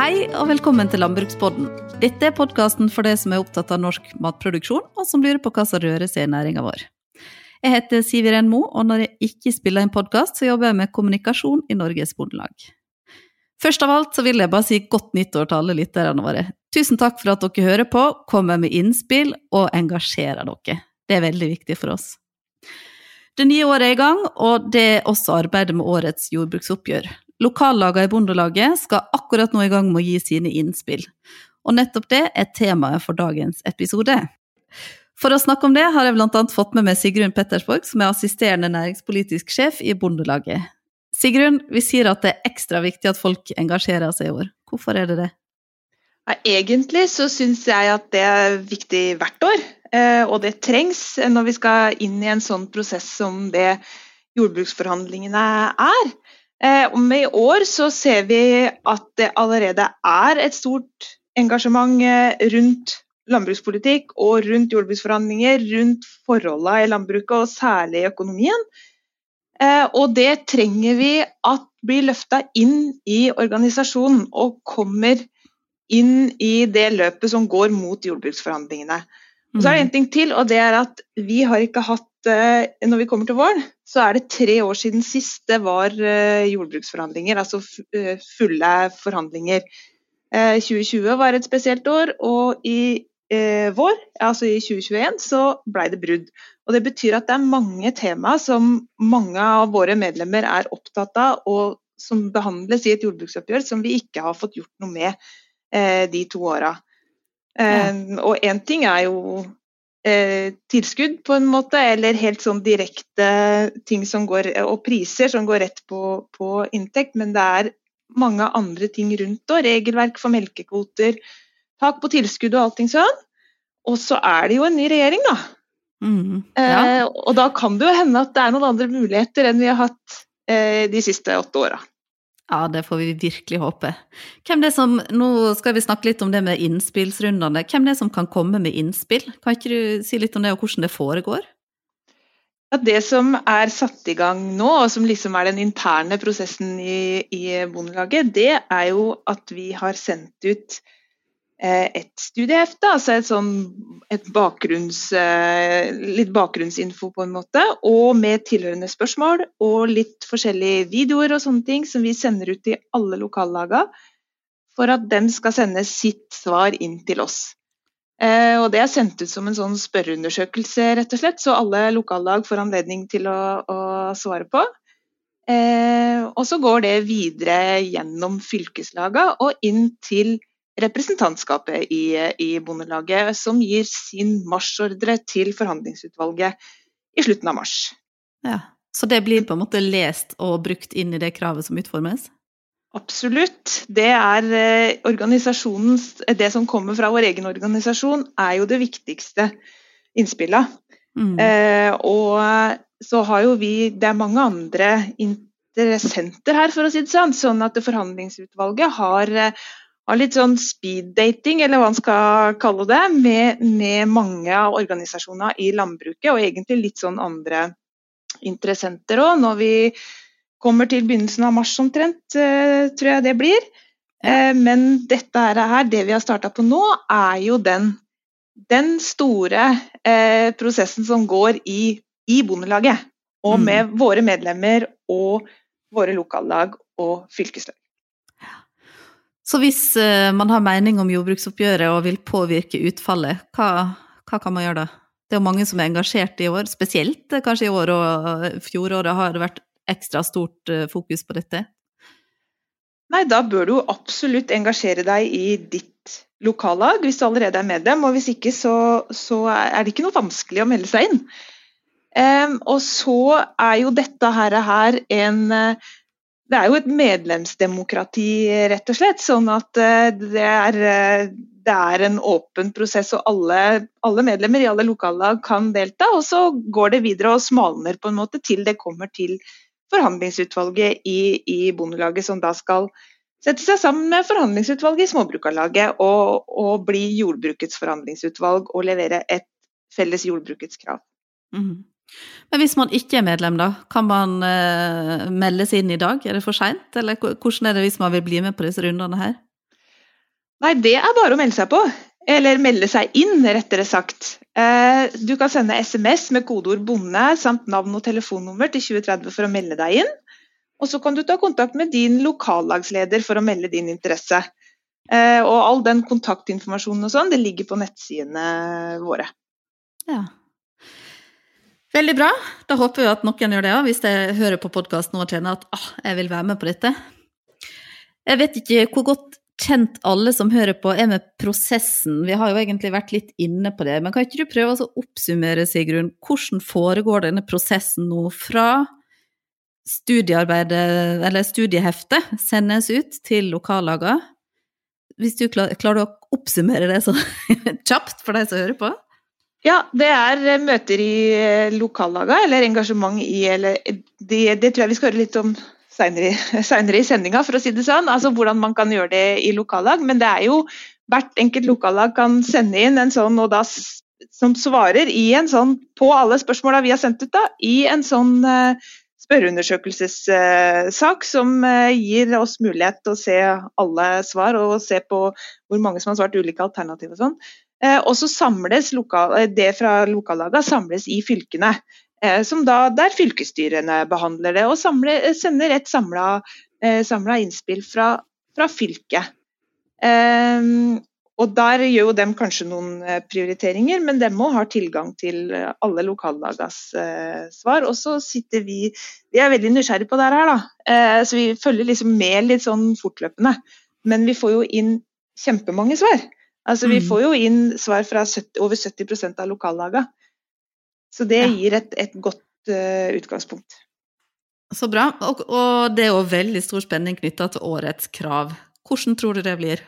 Hei og velkommen til Landbrukspodden. Dette er podkasten for deg som er opptatt av norsk matproduksjon, og som lurer på hva som rører seg i næringa vår. Jeg heter Siv Iren Moe, og når jeg ikke spiller en podkast, så jobber jeg med kommunikasjon i Norges Bondelag. Først av alt så vil jeg bare si godt nyttår til alle lytterne våre. Tusen takk for at dere hører på, kommer med innspill og engasjerer dere. Det er veldig viktig for oss. Det nye året er i gang, og det er også arbeidet med årets jordbruksoppgjør. Lokallagene i Bondelaget skal akkurat nå i gang med å gi sine innspill. Og nettopp det er temaet for dagens episode. For å snakke om det har jeg bl.a. fått med meg Sigrun Pettersborg, som er assisterende næringspolitisk sjef i Bondelaget. Sigrun, vi sier at det er ekstra viktig at folk engasjerer seg i år. Hvorfor er det det? Ja, egentlig så syns jeg at det er viktig hvert år, eh, og det trengs når vi skal inn i en sånn prosess som det jordbruksforhandlingene er. Eh, med i år så ser vi at det allerede er et stort engasjement eh, rundt landbrukspolitikk og rundt jordbruksforhandlinger, rundt forholdene i landbruket og særlig økonomien. Eh, og det trenger vi at blir løfta inn i organisasjonen og kommer inn i det løpet som går mot jordbruksforhandlingene. Og så er det en ting til, og det er at vi har ikke hatt Når vi kommer til våren, så er det tre år siden sist det var eh, jordbruksforhandlinger, altså eh, fulle forhandlinger. 2020 eh, var et spesielt år, og i vår, altså i 2021, så ble det brudd. Og Det betyr at det er mange tema som mange av våre medlemmer er opptatt av, og som behandles i et jordbruksoppgjør som vi ikke har fått gjort noe med de to åra. Ja. Og én ting er jo eh, tilskudd, på en måte, eller helt sånn direkte ting som går Og priser som går rett på, på inntekt, men det er mange andre ting rundt og Regelverk for melkekvoter, tak på tilskudd og allting sånn. Og så er det jo en ny regjering, da. Mm, ja. eh, og da kan det jo hende at det er noen andre muligheter enn vi har hatt eh, de siste åtte åra. Ja, det får vi virkelig håpe. Hvem det som, Nå skal vi snakke litt om det med innspillsrundene. Hvem det som kan komme med innspill? Kan ikke du si litt om det, og hvordan det foregår? Ja, det som er satt i gang nå, og som liksom er den interne prosessen i, i Bondelaget, det er jo at vi har sendt ut et studiehefte, altså et sånn et bakgrunns, eh, litt bakgrunnsinfo på en måte, og med tilhørende spørsmål og litt forskjellige videoer og sånne ting som vi sender ut til alle lokallaga for at de skal sende sitt svar inn til oss. Eh, og Det er sendt ut som en sånn spørreundersøkelse, rett og slett, så alle lokallag får anledning til å, å svare på. og så går det videre gjennom fylkeslaga og inn til representantskapet i, i Bondelaget, som gir sin marsjordre til forhandlingsutvalget i slutten av mars. Ja, Så det blir på en måte lest og brukt inn i det kravet som utformes? Absolutt. Det er eh, organisasjonens Det som kommer fra vår egen organisasjon, er jo det viktigste innspillet. Mm. Eh, og så har jo vi Det er mange andre interessenter her, for å si det sånn. Sånn at forhandlingsutvalget har har litt sånn speed-dating, eller hva man skal kalle det, med, med, mange av organisasjonene i landbruket, og egentlig litt sånn andre interessenter òg. Når vi kommer til begynnelsen av mars omtrent, eh, tror jeg det blir. Eh, men dette her, det vi har starta på nå, er jo den, den store eh, prosessen som går i, i Bondelaget. Og mm. med våre medlemmer og våre lokallag og fylkeslag. Så hvis uh, man har mening om jordbruksoppgjøret og vil påvirke utfallet, hva, hva, kan man gjøre da? Det er jo mange som er engasjert i år, spesielt eh, kanskje i år og eh, fjoråret har det vært ekstra stort fokus på dette. Nei, da bør du absolutt engasjere deg i ditt lokallag hvis du allerede er medlem. Og hvis ikke, så, så er det ikke noe vanskelig å melde seg inn. Um, og så er jo dette her, her en uh, det er jo et medlemsdemokrati, rett og slett. Sånn at eh, det er, eh, det er en åpen prosess, og alle, alle, medlemmer i alle lokallag kan delta. Og så går det videre og smalner på en måte til det kommer til forhandlingsutvalget i, i Bondelaget, som da skal sette seg sammen med forhandlingsutvalget i Småbrukarlaget og, og bli jordbrukets forhandlingsutvalg og levere et felles jordbrukets krav. Mm. Men hvis man ikke er medlem, da, kan man uh, melde seg inn i dag? Er det for seint, eller hvordan er det hvis man vil bli med på disse rundene her? Nei, det er bare å melde seg på. Eller melde seg inn, rettere sagt. Eh, du kan sende SMS med kodeord 'bonde' samt navn og telefonnummer til 2030 for å melde deg inn. Og så kan du ta kontakt med din lokallagsleder for å melde din interesse. Eh, og all den kontaktinformasjonen og sånn, det ligger på nettsidene våre. Ja. Veldig bra. Da håper vi at noen gjør det òg, hvis de hører på podkasten og kjenner at ah, jeg vil være med på dette. Jeg vet ikke hvor godt kjent alle som hører på er med prosessen. Vi har jo egentlig vært litt inne på det, men kan ikke du prøve å oppsummere, Sigrun? Hvordan foregår denne prosessen nå fra studiearbeidet, eller studieheftet, sendes ut til lokallagene? Hvis du klarer å oppsummere det så kjapt for de som hører på? Ja, det er eh, møter i eh, lokallaga, eller engasjement i eller det, det, tror jeg vi skal høre litt om seinere i sendinga, for å si det sånn. Altså hvordan man kan gjøre det i lokallag. Men det er jo hvert enkelt lokallag kan sende inn en sånn, og da som svarer i en sånn, på alle spørsmåla vi har sendt ut, da, i en sånn uh, spørreundersøkelsessak som gir oss mulighet til å se alle svar og se på hvor mange som har svart ulike alternativer og sånn. Eh, og så samles lokal, eh, det fra lokallagene samles i fylkene. Eh, da, der fylkesstyrene behandler det, og samler, sender et samla innspill fra, fra fylket. Og Der gjør jo dem kanskje noen prioriteringer, men dem òg har tilgang til alle lokallagas svar. Og så sitter vi Vi er veldig nysgjerrige på det her, da. så vi følger liksom med litt sånn fortløpende. Men vi får jo inn kjempemange svar. Altså, Vi mm. får jo inn svar fra 70, over 70% av lokallagene. Så det gir et, et godt uh, utgangspunkt. Så bra. Og, og, det er jo veldig stor spenning knytta til årets krav. Hvordan tror du det blir?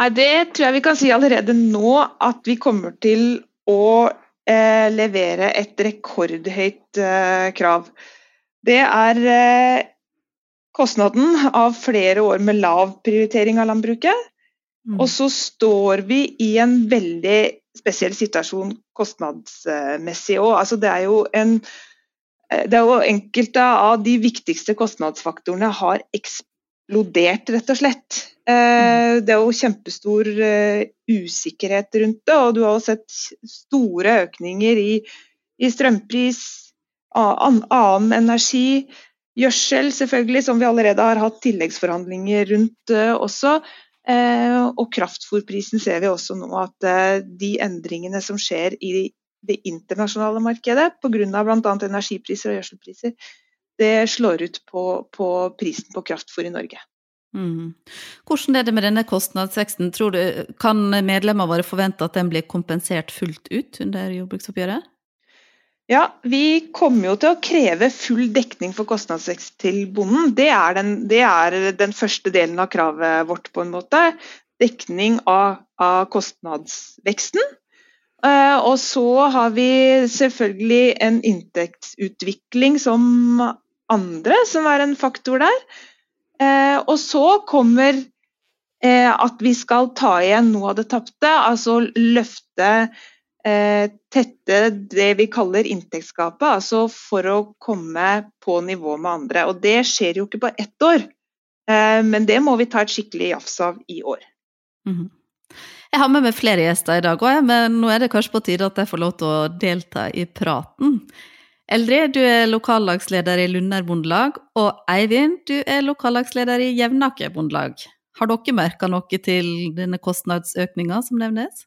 Nei, Det tror jeg vi kan si allerede nå, at vi kommer til å eh, levere et rekordhøyt eh, krav. Det er eh, kostnaden av flere år med lav prioritering av landbruket. Mm. Og så står vi i en veldig spesiell situasjon kostnadsmessig òg. Altså det er jo en det er jo Enkelte av de viktigste kostnadsfaktorene har eksplodert, rett og slett. Eh, mm. Det er jo kjempestor eh, usikkerhet rundt det, og du har jo sett store økninger i, i strømpris, annen energi, gjødsel selvfølgelig, som vi allerede har hatt tilleggsforhandlinger rundt eh, også. Eh, og kraftfôrprisen ser vi også nå at eh, de endringene som skjer i det internasjonale markedet pga. bl.a. energipriser og gjødselpriser, det slår ut på, på prisen på kraftfôr i Norge. Mm. Hvordan er det med denne kostnadsveksten? Kan medlemmene våre forvente at den blir kompensert fullt ut under jordbruksoppgjøret? Ja, Vi kommer jo til å kreve full dekning for kostnadsvekst til bonden. Det er, den, det er den, første delen av kravet vårt, på en måte. Dekning av, av kostnadsveksten. Uh, og så har vi selvfølgelig en inntektsutvikling som andre, som er en faktor der. Uh, og så kommer uh, at vi skal ta igjen noe av det tapte, altså løfte Eh, tette det vi kaller inntektsgapet, altså for å komme på nivå med andre. Og det skjer jo ikke på ett år, eh, men det må vi ta et skikkelig jafs av i år. Mm Jeg har med meg flere gjester i dag òg, men nå er det kanskje på tide at jeg får lov til å delta i praten. Eldrid, du er lokallagsleder i Lunder Bondelag, og Eivind, du er lokallagsleder i Jevnaker Bondelag. Har dere merka noe til denne kostnadsøkninga som nevnes?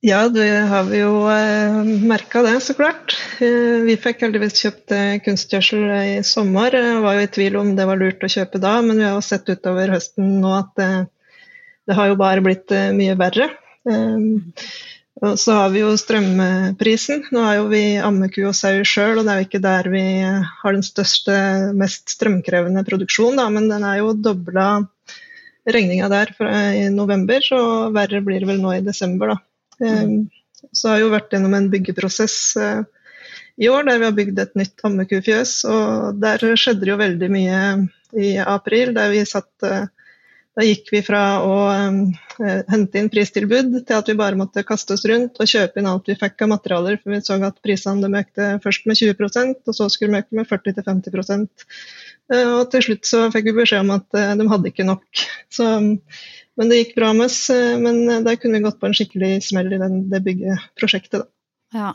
Ja, det har vi jo eh, merka det, så klart. Eh, vi fikk heldigvis kjøpt eh, kunstgjødsel i sommer. Jeg var jo i tvil om det var lurt å kjøpe da, men vi har sett utover høsten nå at det, det har jo bare blitt eh, mye verre. Eh, og så har vi jo strømprisen. Nå er jo vi ammeku og sau sjøl, og det er jo ikke der vi har den største, mest strømkrevende produksjonen, da, men den er jo dobla regninga der i november, så verre blir det vel nå i desember, da. Mm. Så har jeg jo vært gjennom en byggeprosess eh, i år der vi har bygd et nytt ammekufjøs. Og der skjedde det jo veldig mye i april. Der, vi satt, eh, da gikk vi fra å eh, hente inn pristilbud til at vi bare måtte kaste oss rundt og kjøpe inn alt vi fikk av materialer. For vi så at prisene økte først med 20% og så skulle de øke med 40-50 Og til slutt så fikk vi beskjed om at de hadde ikke nok. Så, men det gikk bra med oss. Men der kunne vi gått på en skikkelig smell i den, det byggeprosjektet. Da. Ja.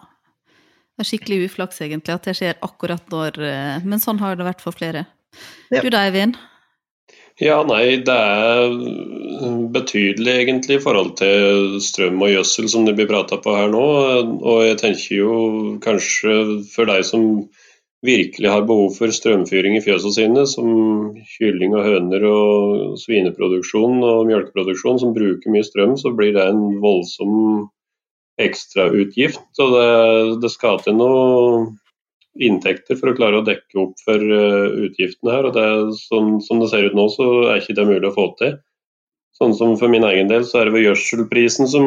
Det er skikkelig uflaks, egentlig, at det skjer akkurat når Men sånn har det vært for flere. Ja. Du da, Eivind? Ja, nei, det er betydelig egentlig i forhold til strøm og gjødsel som det blir prata på her nå. Og jeg tenker jo kanskje for deg som virkelig har behov for strømfyring i fjøsene sine, som kylling og høner og svineproduksjon og melkeproduksjon som bruker mye strøm, så blir det en voldsom ekstrautgift. Så det, det skal til noe inntekter for å klare å dekke opp for uh, utgiftene her. og det, som, som, det ser ut nå, så er ikke det mulig å få til. Sånn som For min egen del så er det ved gjødselprisen som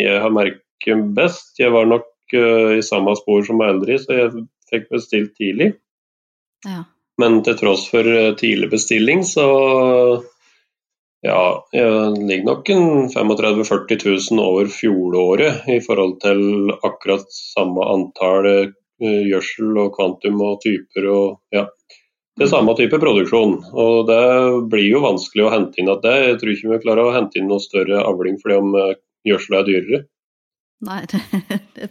jeg har merket best. Jeg var nok uh, i samme spor som Eldrid, så jeg fikk bestilt tidlig. Ja. Men til tross for uh, tidlig bestilling, så ja, jeg ligger nok en 35 000-40 000 over fjoråret i forhold til akkurat samme antall Eh, gjødsel og kvantum og typer og ja. Det er samme type produksjon. og Det blir jo vanskelig å hente inn at det. Jeg tror ikke vi klarer å hente inn noe større avling fordi om eh, gjødsel er dyrere. Nei, det,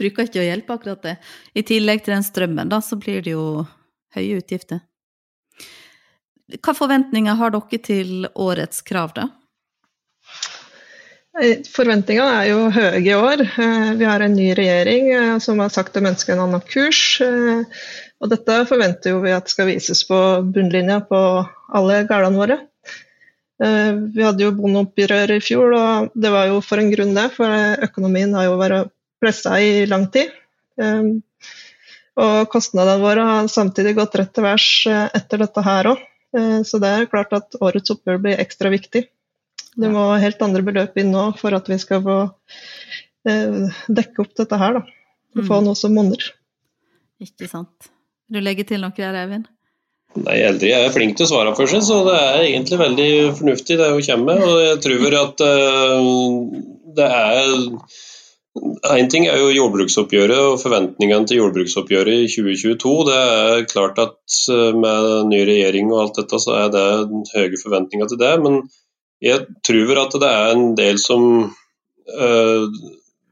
bruker ikke å hjelpe akkurat det. I tillegg til den strømmen, da, så blir det jo høye utgifter. Hva forventninger har dere til årets krav, da? Forventningene er jo høye i år. Eh, vi har en ny regjering eh, som har sagt de ønsker en annen kurs. Eh, og dette forventer vi at skal vises på bunnlinja på alle gårdene våre. Vi hadde jo bondeopprør i fjor, og det var jo for en grunn det. For økonomien har jo vært pressa i lang tid. Og kostnadene våre har samtidig gått rett til værs etter dette her òg. Så det er klart at årets oppgjør blir ekstra viktig. Det må helt andre beløp inn nå for at vi skal få eh, dekke opp dette her, da. Og få mm. noe som monner. Ikke sant. Du legge til noe der, Eivind? Nei, Eldrid er flink til å svare for seg, så det er egentlig veldig fornuftig det hun kommer med. Og jeg tror at uh, det er Én ting er jo jordbruksoppgjøret og forventningene til jordbruksoppgjøret i 2022. Det er klart at eh, med ny regjering og alt dette, så er det høye forventninger til det. Men jeg tror at det er en del som uh,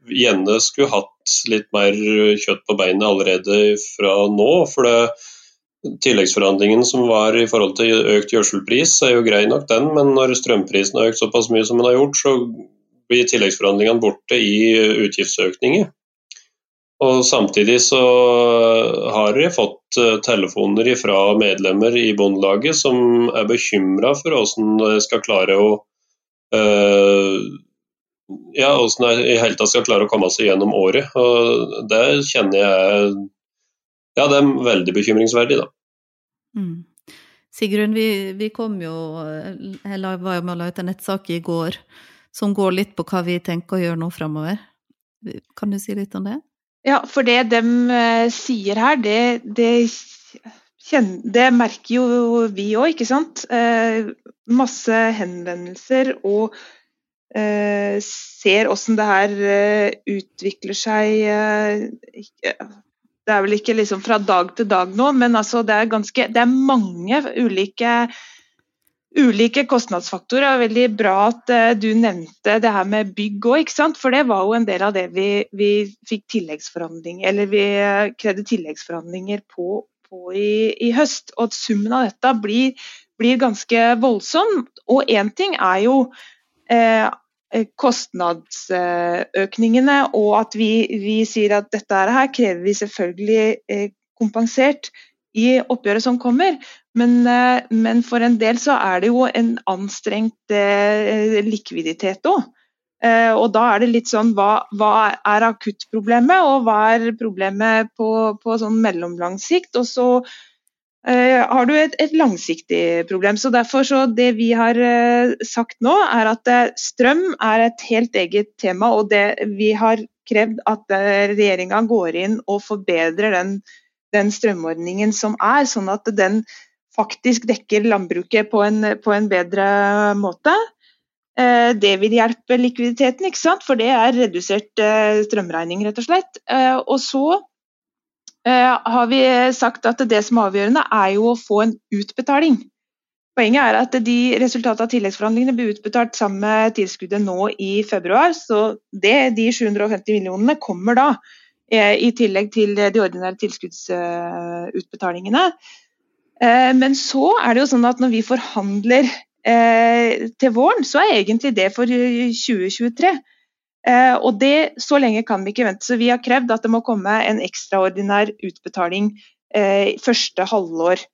gjerne skulle hatt litt mer kjøtt på beinet allerede fra nå. for det Tilleggsforhandlingen som var i forhold til økt gjødselpris er jo grei nok den, men når strømprisen har økt såpass mye som den har gjort, så blir tilleggsforhandlingene borte i utgiftsøkninger. Og Samtidig så har jeg fått eh, telefoner fra medlemmer i Bondelaget som er bekymra for hvordan jeg skal klare å uh, ja, hvordan jeg i hele tatt skal klare å komme seg gjennom året. Og Det kjenner jeg Ja, det er veldig bekymringsverdig, da. Mm. Sigrun, vi, vi, kom jo Jeg var jo med å la ut en nettsak i går som går litt på hva vi tenker å gjøre nå framover. Kan du si litt om det? Ja, for det de eh, sier her, det, det, det merker jo vi òg, ikke sant. Eh, masse henvendelser og eh, ser åssen det her utvikler seg. det er vel ikke liksom fra dag til dag nå, men altså det er ganske Det er mange ulike ulike kostnadsfaktorer. Det er veldig bra at uh, du nevnte det her med bygg òg, for det var jo en del av det vi, vi fikk tilleggsforhandlinger eller vi uh, krevde tilleggsforhandlinger på, på i, i, høst. Og at summen av dette blir, blir ganske voldsom. Og én ting er jo eh, kostnadsøkningene, og at vi, vi, sier at dette her krever vi selvfølgelig kompensert i oppgjøret som kommer. Men, eh, men, for en del så er det jo en anstrengt eh, likviditet òg. Eh, og da er det litt sånn hva, hva er akuttproblemet, og hva er problemet på, på sånn mellomlang sikt. Og så eh, har du et, et, langsiktig problem. Så derfor så det vi har sagt nå, er at strøm er et helt eget tema. Og det vi har krevd at regjeringa går inn og forbedrer den, den strømordningen som er, sånn at den faktisk dekker landbruket på en, på en bedre måte. Eh, det vil hjelpe likviditeten, ikke sant? for det er redusert eh, strømregning, rett og slett. Eh, og så har vi sagt at det som er avgjørende, er jo å få en utbetaling. Poenget er at de resultatene av tilleggsforhandlingene blir utbetalt sammen med tilskuddet nå i februar. Så det, de 750 millionene kommer da, i tillegg til de ordinære tilskuddsutbetalingene. Men så er det jo sånn at når vi forhandler til våren, så er egentlig det for 2023. Eh, og det, Så lenge kan vi ikke vente. Så vi har krevd at det må komme en ekstraordinær utbetaling eh, første halvår,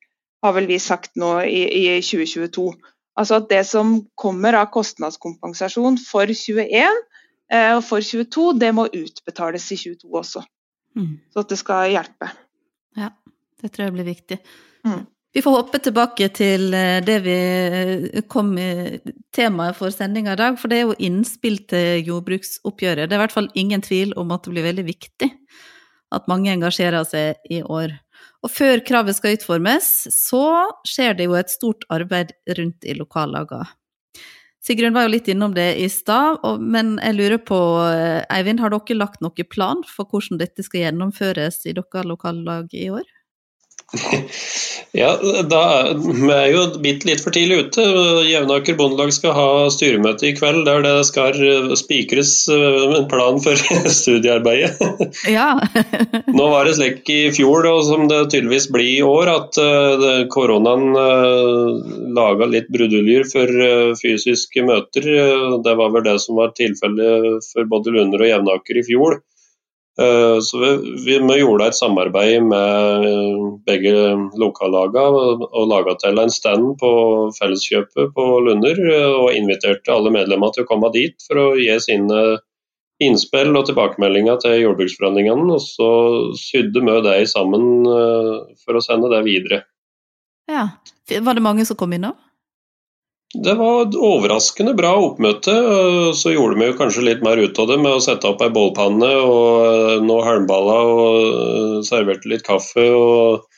har vel vi sagt nå i, i 2022. Altså at det som kommer av kostnadskompensasjon for 21 eh, og for 22, det må utbetales i 22 også. Mm. Så at det skal hjelpe. Ja, det tror jeg blir viktig. Mm. Vi får hoppe tilbake til eh, det vi eh, kom i temaet for sendinga i dag, for det er jo innspill til jordbruksoppgjøret. Det er i hvert fall ingen tvil om at det blir veldig viktig at mange engasjerer seg i år. Og før kravet skal utformes, så skjer det jo et stort arbeid rundt i lokallagene. Sigrun var jo litt innom det i stad, men jeg lurer på, eh, Eivind, har dere lagt noen plan for hvordan dette skal gjennomføres i deres lokallag i år? Ja, da, er jo bitte litt for tidlig ute. Jevnaker Bondelag skal ha styremøte i kveld der det skal spikres eh, en plan for studiearbeidet. Ja. Nå var det slik i fjor, og som det tydeligvis blir i år, at uh, koronaen laga litt bruduljer for fysiske møter. Det var vel det som var tilfellet for både Lunder og Jevnaker i fjor. Eh, så vi, vi, gjorde et samarbeid med begge lokallagene og laga til en stand på Felleskjøpet på Lunder. Eh, og inviterte alle medlemmer til å komme dit for å gi sine innspill og tilbakemeldinger til jordbruksforhandlingene. Og så sydde vi det sammen eh, for å sende det videre. Ja. Var det mange som kom innom? Det var et overraskende bra oppmøte. Så gjorde vi kanskje litt mer ut av det med å sette opp ei bålpanne og eh, noen halmballer og eh, serverte litt kaffe. og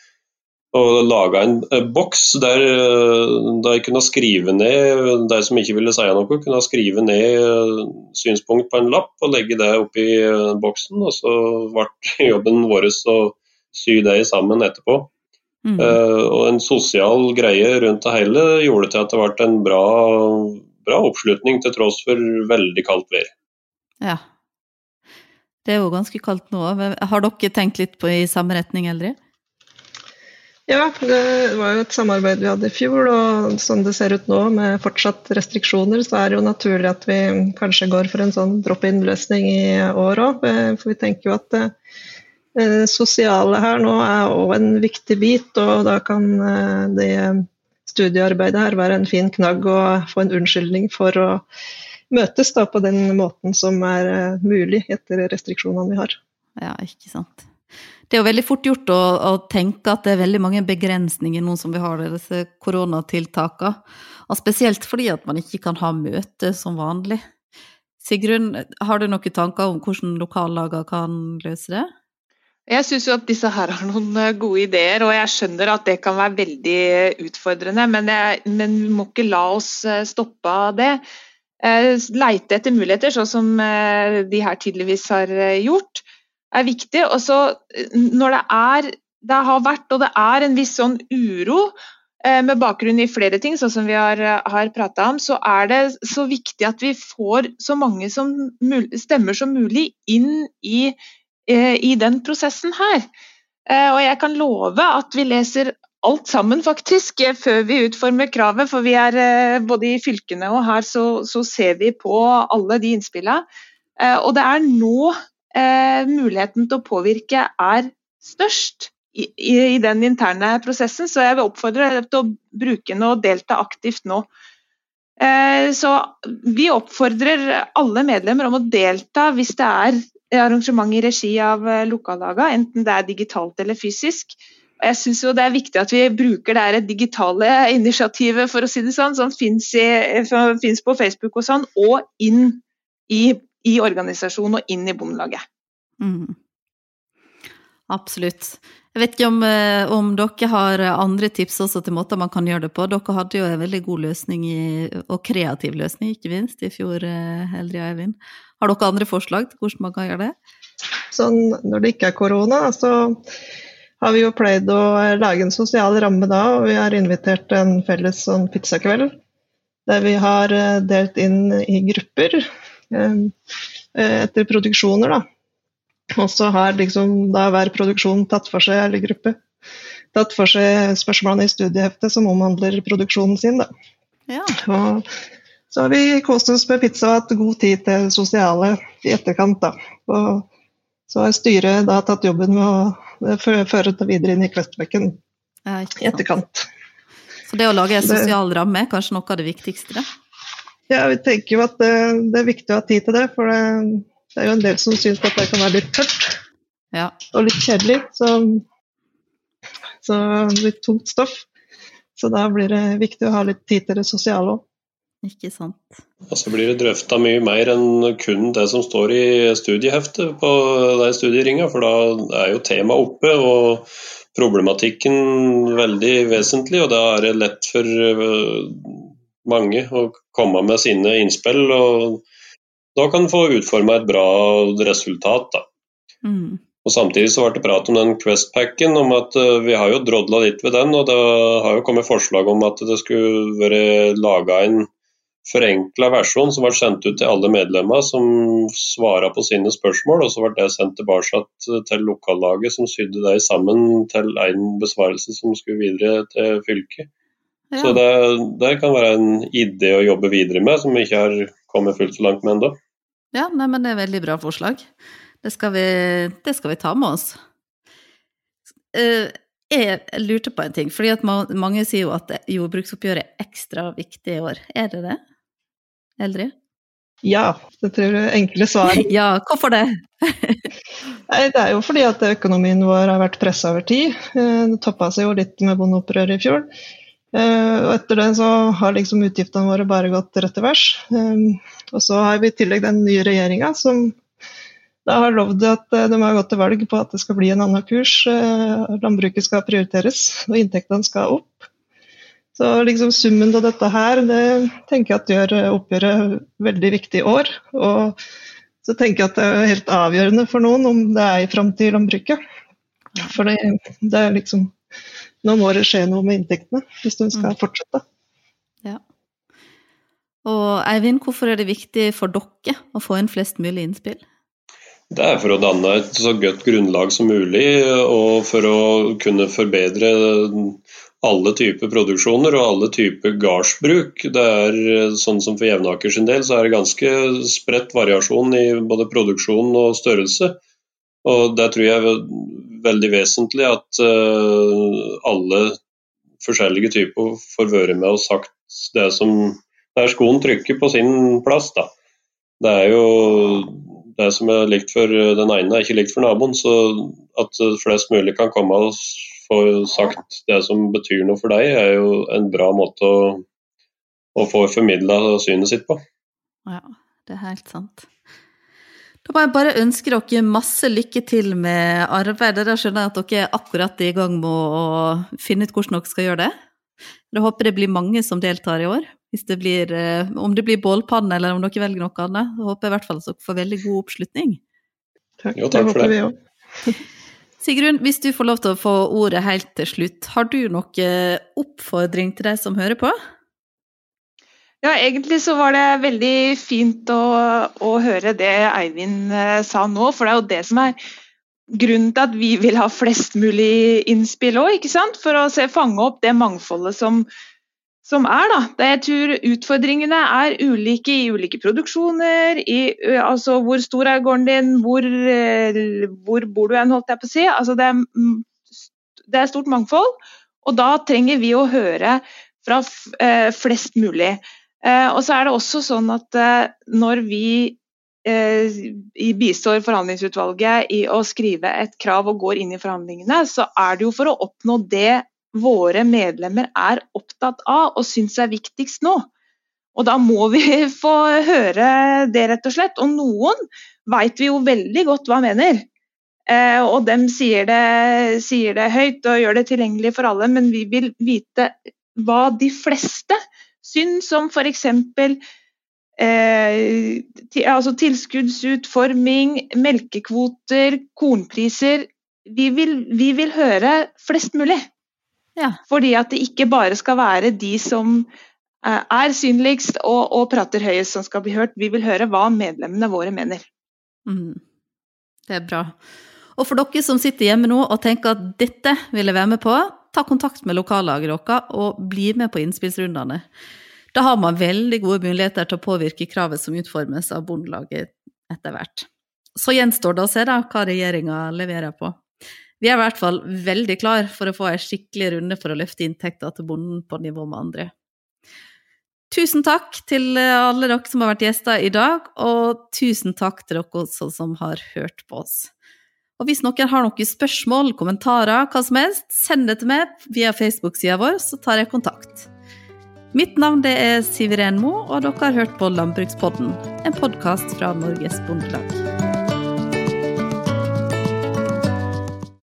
og laga en boks der de kunne skrive ned de som ikke ville si noe, kunne skrive ned synspunkt på en lapp og legge det oppi boksen. Og så ble jobben vår å sy det sammen etterpå. Mm. Uh, og en sosial greie rundt det hele gjorde til at det ble en bra, bra oppslutning til tross for veldig kaldt vær. Ja. Det er jo ganske kaldt nå. Har dere tenkt litt på i samme retning, Eldrid? Ja, det var jo et samarbeid vi hadde i fjor, og sånn det ser ut nå med fortsatt restriksjoner, så er det jo naturlig at vi kanskje går for en sånn drop-in-løsning i år òg. Eh, for vi tenker jo at eh, eh, sosiale her nå er òg en viktig bit, og da kan eh, det studiearbeidet her være en fin knagg å få en unnskyldning for å møtes da, på den måten som er eh, mulig etter restriksjonene vi har. Ja, ikke sant. Det er jo veldig fort gjort å, å tenke at det er veldig mange begrensninger nå som vi har disse koronatiltakene. Og spesielt fordi at man ikke kan ha møte som vanlig. Sigrun, har du noen tanker om hvordan lokallagene kan løse det? Jeg syns jo at disse her har noen eh, gode ideer, og jeg skjønner at det kan være veldig utfordrende. Men, jeg, men vi må ikke la oss eh, stoppe av det. Eh, leite etter muligheter, sånn som de her tydeligvis har gjort, er viktig. Og så når det er det har vært og det er en viss sånn uro med bakgrunn i flere ting, sånn som vi har, har prata om, så er det så viktig at vi får så mange som, stemmer som mulig inn i Eh, i den prosessen her. Eh, og jeg kan love at vi leser alt sammen, faktisk, eh, før vi utformer kravet. For vi er både i fylkene og her så, så ser vi på alle de innspillene. Og det er nå muligheten til å påvirke er størst i, i, i, den interne prosessen. Så jeg vil oppfordre deg til å bruke den og delta aktivt nå. Så vi oppfordrer alle medlemmer om å delta hvis det er arrangement i regi av eh, lokallagene, enten det er digitalt eller fysisk. Jeg synes jo Det er viktig at vi bruker det digitale initiativet for å si det sånn, som finnes på Facebook og sånn, og inn i, i organisasjonen og inn i Bondelaget. Mm. Absolutt. Jeg vet ikke om, eh, om, dere har andre tips også til måter man kan gjøre det på. Dere hadde jo en veldig god løsning i, og kreativ løsning, ikke minst, i fjor, Eldrid og Eivind. Har dere andre forslag til hvordan man kan gjøre det? Sånn, når det ikke er korona, så har vi jo pleid å lage en sosial ramme da, og vi har invitert en felles sånn pizzakveld. Der vi har delt inn i grupper etter produksjoner, da. Og så har liksom da hver produksjon tatt for seg, eller gruppe, tatt for seg spørsmålene i studieheftet som omhandler produksjonen sin. Da. Ja. Og så har vi kost oss med pizza og hatt god tid til sosiale i etterkant. Da. Og så har styret da tatt jobben med å føre det videre inn i Kvestbekken Ja, i etterkant. Så det å lage en sosial ramme er kanskje noe av det viktigste? da? Ja, vi tenker jo at det, det er viktig å ha tid til det, for det, det er jo en del som syns at det kan være litt tørt. Ja. og litt kjedelig. Så, så litt tungt stoff. Så da blir det viktig å ha litt tid til det sosiale òg. Ikke sant. Og så blir det drøfta mye mer enn kun det som står i studieheftet på de studieringa, for da er jo temaet oppe og problematikken veldig vesentlig. Og da er det lett for øh, mange å komme med sine innspill, og da kan du få utforma et bra resultat. Mm. Og Samtidig så ble det prat om den Quest-packen, om at eh, vi har jo drodla litt ved den. Og det har jo kommet forslag om at det skulle være laga en forenkla versjon som ble sendt ut til alle medlemmer, som svara på sine spørsmål. Og så ble det sendt tilbake til lokallaget, som sydde det sammen til en besvarelse som skulle videre til fylket. Ja. Så det, det kan være en idé å jobbe videre med, som vi ikke har kommet fullt så langt med ennå. Ja, nei, men det er veldig bra forslag. Det skal vi, det skal vi ta med oss. Eh, Jeg lurte på en ting, fordi at mange sier jo at jordbruksoppgjøret er ekstra viktig i år. Er det det? Eldrid? Ja, det tror jeg er enkle svar. Ja, hvorfor det? Nei, det er jo fordi at økonomien vår har vært pressa over tid. Eh, Det toppa seg jo litt med bondeopprøret i fjor. Eh, Og etter det så har liksom utgiftene våre bare gått rett til værs. Og så har vi i tillegg den nye regjeringa som da har lovd at eh, de har gått til valg på at det skal bli en annen kurs. Eh, Landbruket skal prioriteres, og inntektene skal opp. Så liksom summen av dette her, det tenker jeg at gjør eh, oppgjøret veldig viktig i år. Og så tenker jeg at det er helt avgjørende for noen om det er i framtid i landbruket. For det, det er liksom Nå må det skje noe med inntektene hvis de skal fortsette. Og Eivind, hvorfor er det viktig for dere å få inn flest mulig innspill? Det er for å danne et så godt grunnlag som mulig, og for å kunne forbedre alle typer produksjoner og alle typer gardsbruk. Det er sånn som For Jevnaker sin del så er det ganske spredt variasjon i både produksjon og størrelse. Og Det tror jeg er veldig vesentlig at eh, alle forskjellige typer får være med og sagt det som der skoen trykker på sin plass. da. Det er jo det som er likt for den ene, er ikke likt for naboen. Så at flest mulig kan komme og få sagt det som betyr noe for deg, er jo en bra måte å, å få formidla synet sitt på. Ja, det er helt sant. Da må jeg bare ønske dere masse lykke til med arbeidet. Da skjønner jeg at dere er akkurat i gang med å finne ut hvordan dere skal gjøre det. Jeg håper det blir mange som deltar i år. Hvis det blir, eh, om det blir bålpanne eller om dere velger noe annet. Jeg håper i hvert fall at dere får veldig god oppslutning. Takk, Jo, takk for håper det. vi også. Sigrun, hvis du får lov til å få ordet helt til slutt, har du noe oppfordring til de som hører på? Ja, egentlig så var det veldig fint å, å høre det Eivind eh, sa nå, for det er jo det som er grunnen til at vi vil ha flest mulig innspill òg, ikke sant? For å se, fange opp det mangfoldet som, som er, da. Det jeg tror utfordringene er ulike i ulike produksjoner, i altså hvor stor er gården din, hvor, hvor bor du hen, holdt jeg på å si. Altså det, det er stort mangfold, og da trenger vi å høre fra flest mulig. Og så er det også sånn at når vi bistår forhandlingsutvalget i å skrive et krav og går inn i forhandlingene, så er det jo for å oppnå det våre medlemmer er opptatt av og syns er viktigst nå. Og da må vi få høre det, rett og slett. Og noen veit vi jo veldig godt hva mener. Eh, og dem sier det, sier det høyt og gjør det tilgjengelig for alle, men vi vil vite hva de fleste syns om f.eks. Eh, altså tilskuddsutforming, melkekvoter, kornpriser. vi vil, vi vil høre flest mulig. Ja. Fordi at det ikke bare skal være de som eh, er synligst og, og prater høyest som skal bli hørt. Vi vil høre hva medlemmene våre mener. Mm. Det er bra. Og for dere som sitter hjemme nå og tenker at dette vil jeg være med på, ta kontakt med lokallaget deres og bli med på innspillsrundene. Da har man veldig gode muligheter til å påvirke kravet som utformes av Bondelaget etter hvert. Så gjenstår det å se da hva regjeringa leverer på. Vi er i hvert fall veldig klar for å få en skikkelig runde for å løfte inntekter til bonden på nivå med andre. Tusen takk til alle dere som har vært gjester i dag, og tusen takk til dere også som har hørt på oss. Og hvis noen har noen spørsmål, kommentarer, hva som helst, send det til meg via Facebook-sida vår, så tar jeg kontakt. Mitt navn er Siveren Mo, og dere har hørt på Landbrukspodden, en podkast fra Norges Bondelag.